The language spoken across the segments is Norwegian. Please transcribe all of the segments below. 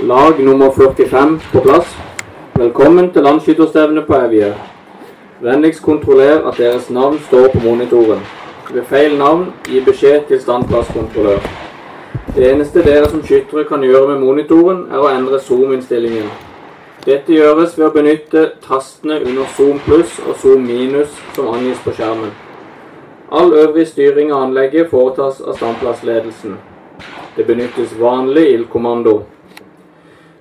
Lag nummer 45 på plass. Velkommen til landsskytterstevnet på Evje. Vennligst kontroller at deres navn står på monitoren. Ved feil navn, gi beskjed til standplasskontrollør. Det eneste dere som skyttere kan gjøre med monitoren, er å endre zoom-innstillingen. Dette gjøres ved å benytte tastene under zoom pluss og zoom minus som angis på skjermen. All øvrig styring av anlegget foretas av standplassledelsen. Det benyttes vanlig ildkommando.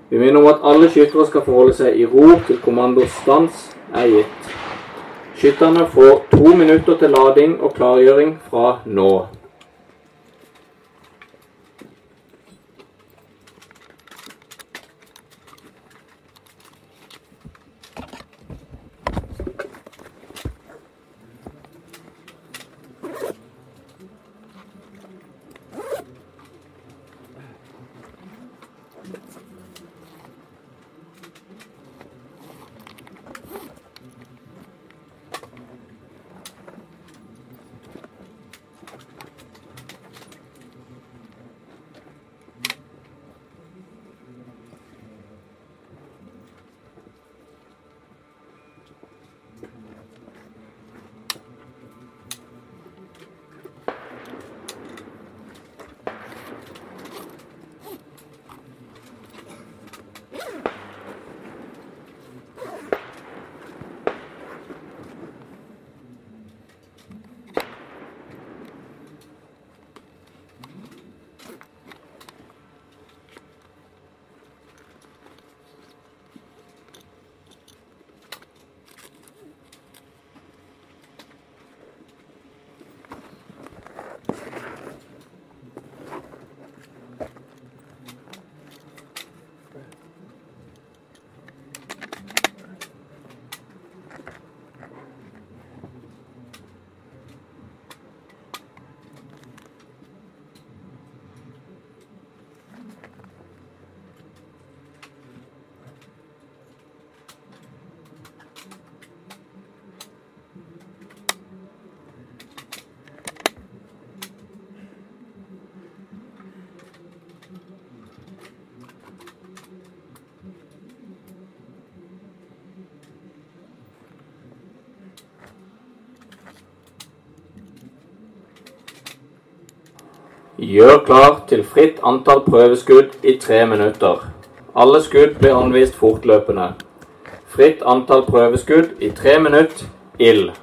Vi minner om at alle skyttere skal forholde seg i ro til kommando stans er gitt. Skytterne får to minutter til lading og klargjøring fra nå. Gjør klar til fritt antall prøveskudd i tre minutter. Alle skudd blir anvist fortløpende. Fritt antall prøveskudd i tre minutter. Ild.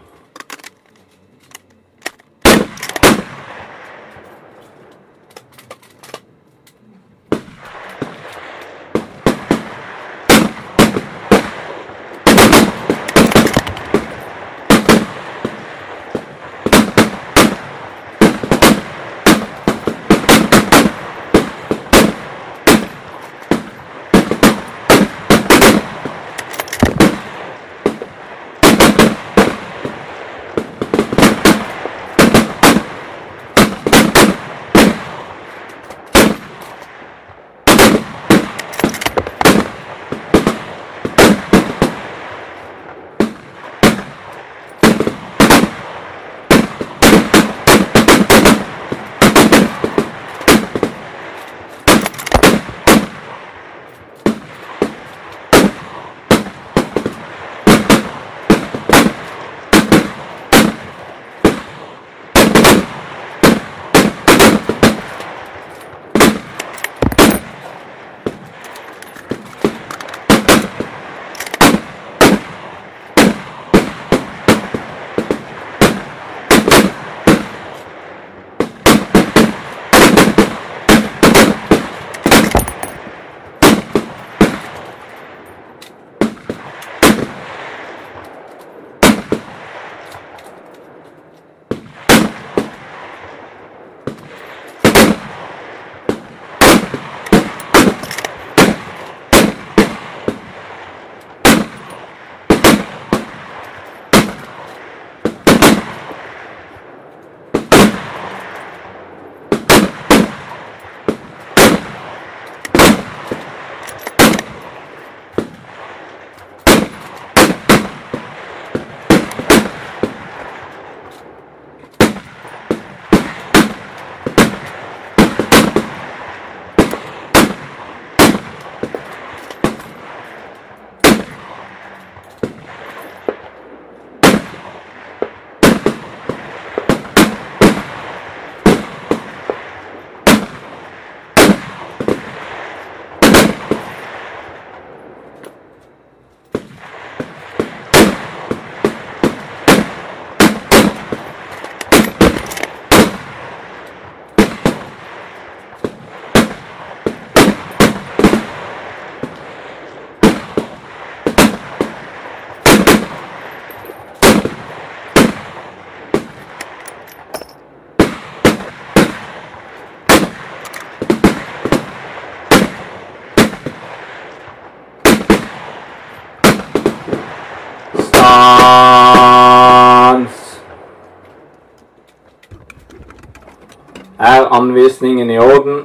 Er anvisningen i orden?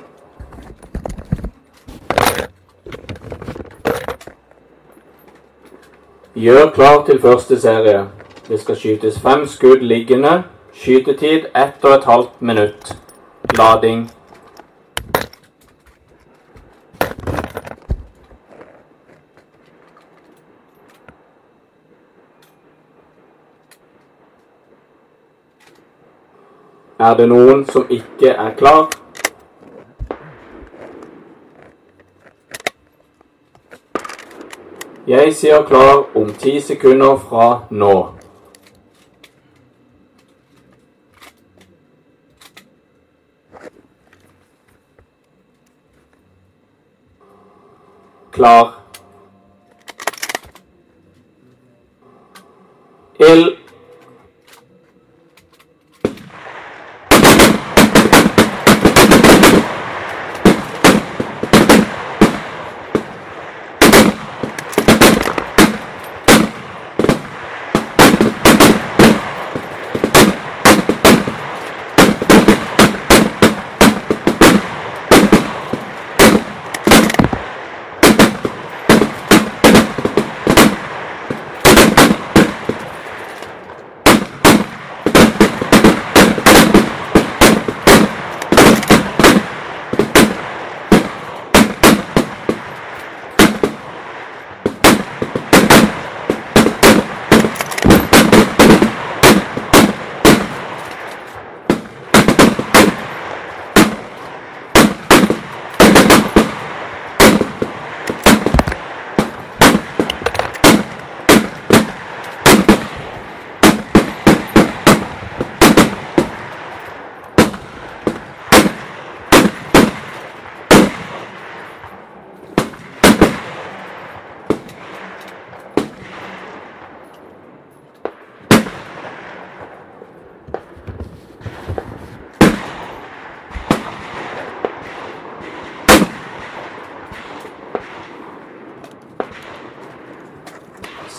Gjør klar til første serie. Det skal skytes fem skudd liggende. Skytetid ett og et halvt minutt. Lading. Er det noen som ikke er klar? Jeg sier klar om ti sekunder fra nå. Klar. Ild.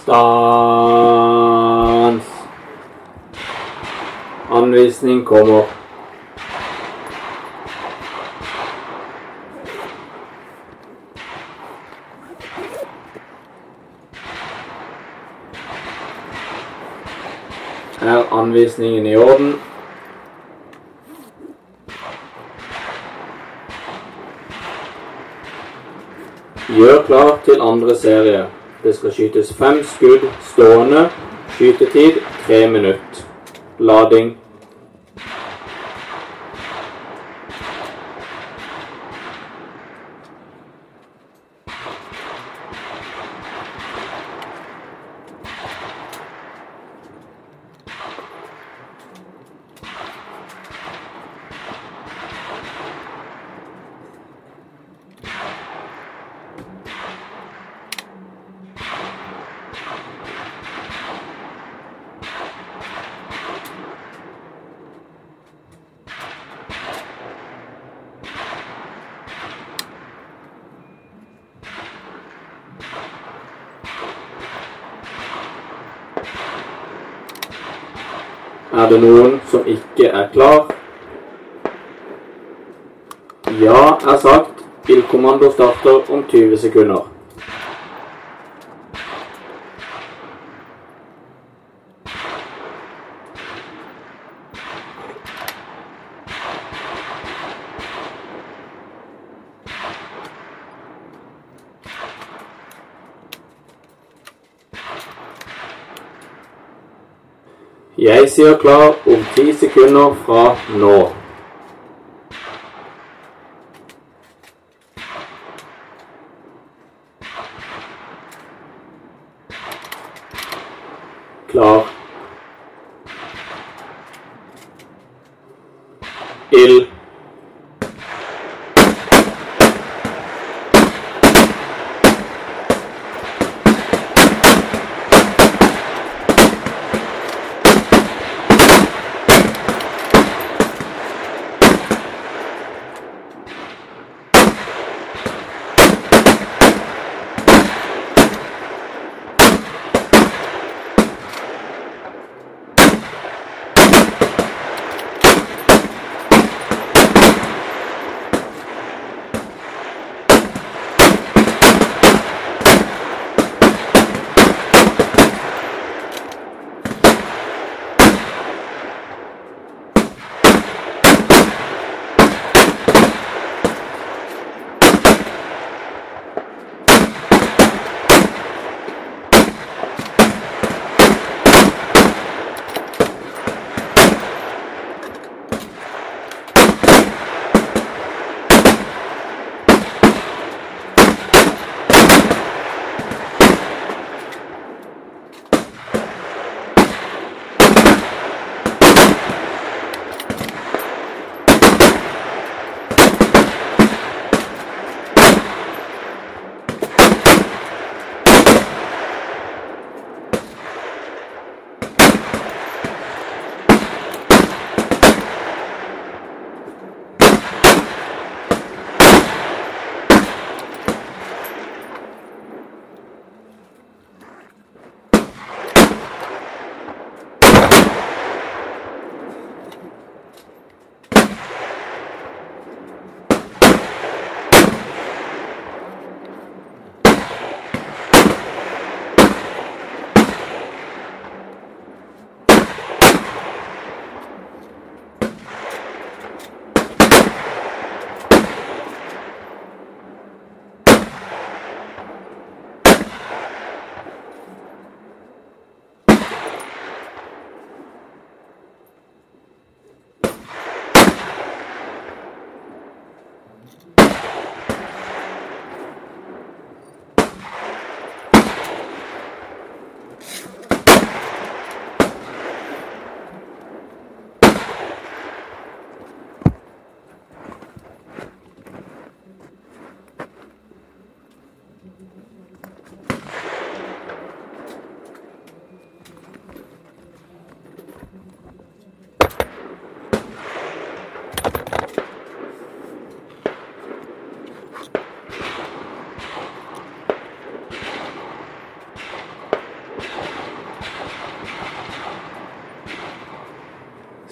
Stans. Anvisning kommer. Er anvisningen i orden? Gjør klar til andre serie. Det skal skytes fem skudd stående. Skytetid tre minutter. Lading. Er det noen som ikke er klar? Ja er sagt. Bilkommando starter om 20 sekunder. Jeg sier klar om ti sekunder fra nå.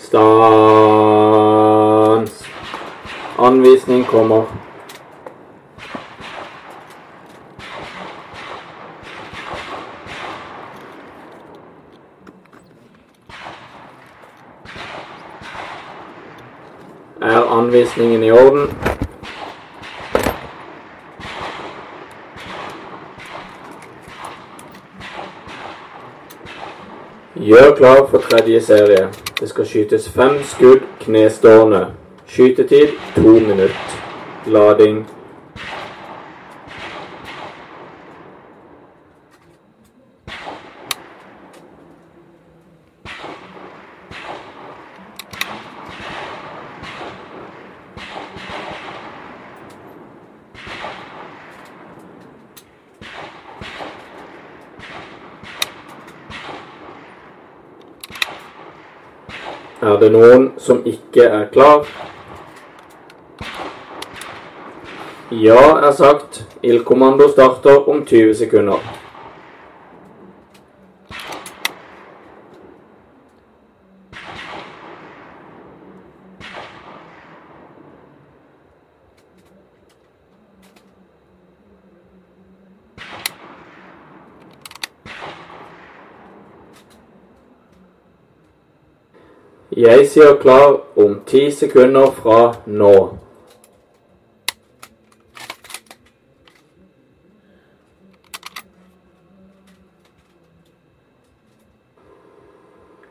Stans. Anwesenden, Komma. Anvisningen i orden? Gjør klar for tredje serie. Det skal skytes fem skudd knestående. Skytetid to minutter. Lading Er det noen som ikke er klar? Ja, er sagt. Ildkommando starter om 20 sekunder. Jeg sier klar om ti sekunder fra nå.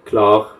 Klar.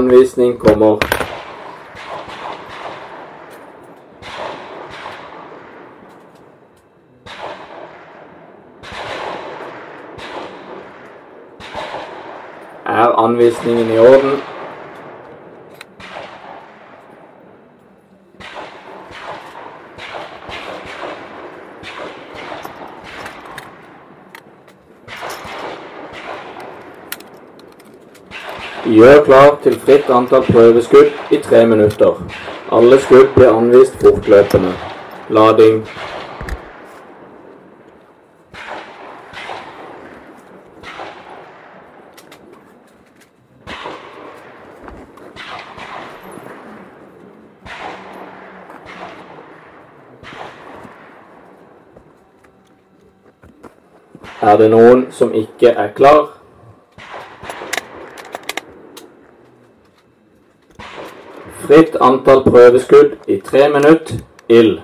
Anvisning kommer. Er anvisningen i orden? Gjør klar til fritt antall prøveskudd i tre minutter. Alle skudd blir anvist fortløpende. Lading. Er det noen som ikke er klar? Fritt antall prøveskudd i tre minutter. Ild.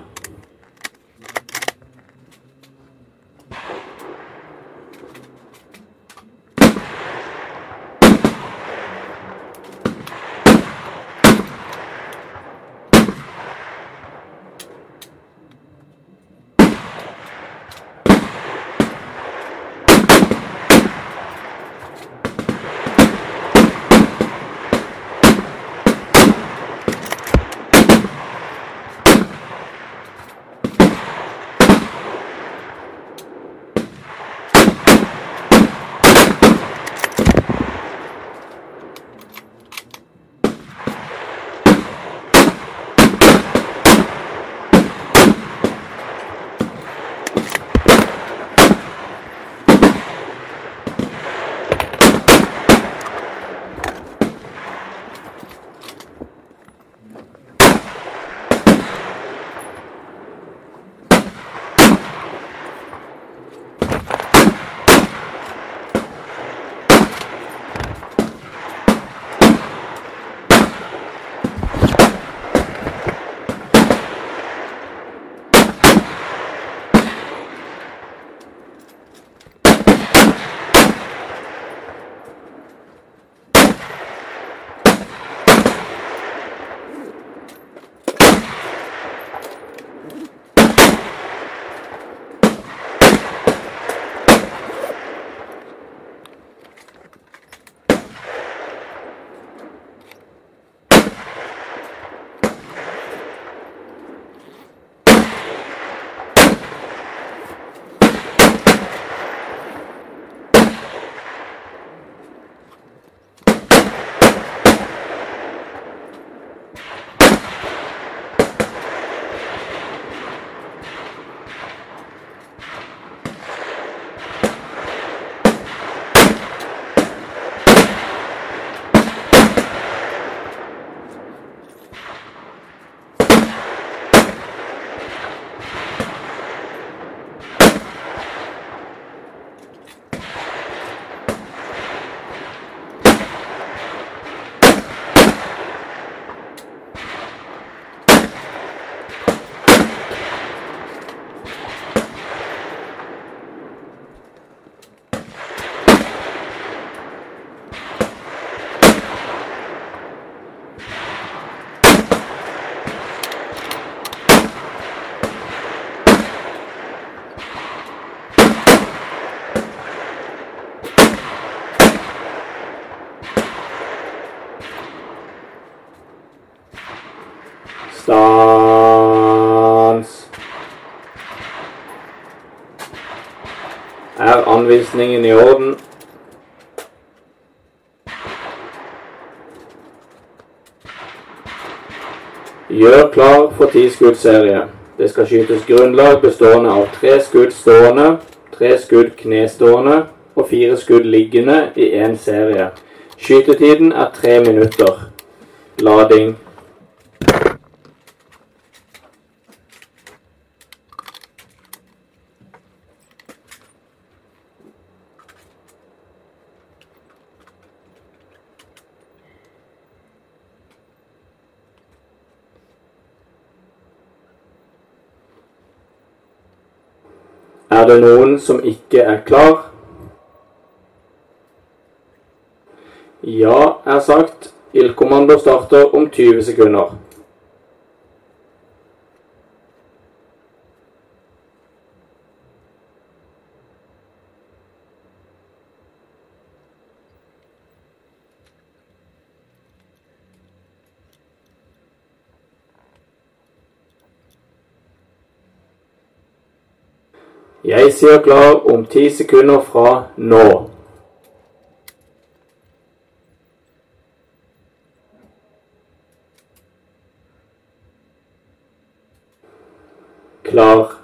Anvisningen i orden. Gjør klar for ti skuddserie. Det skal skytes grunnlag bestående av tre skudd stående, tre skudd knestående og fire skudd liggende i én serie. Skytetiden er tre minutter. Lading. Er det noen som ikke er klar? Ja, er sagt. Ildkommando starter om 20 sekunder. Jeg sier klar om ti sekunder fra nå. Klar.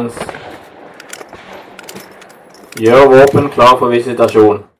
Stans. Gjør våpen klar for visitasjon.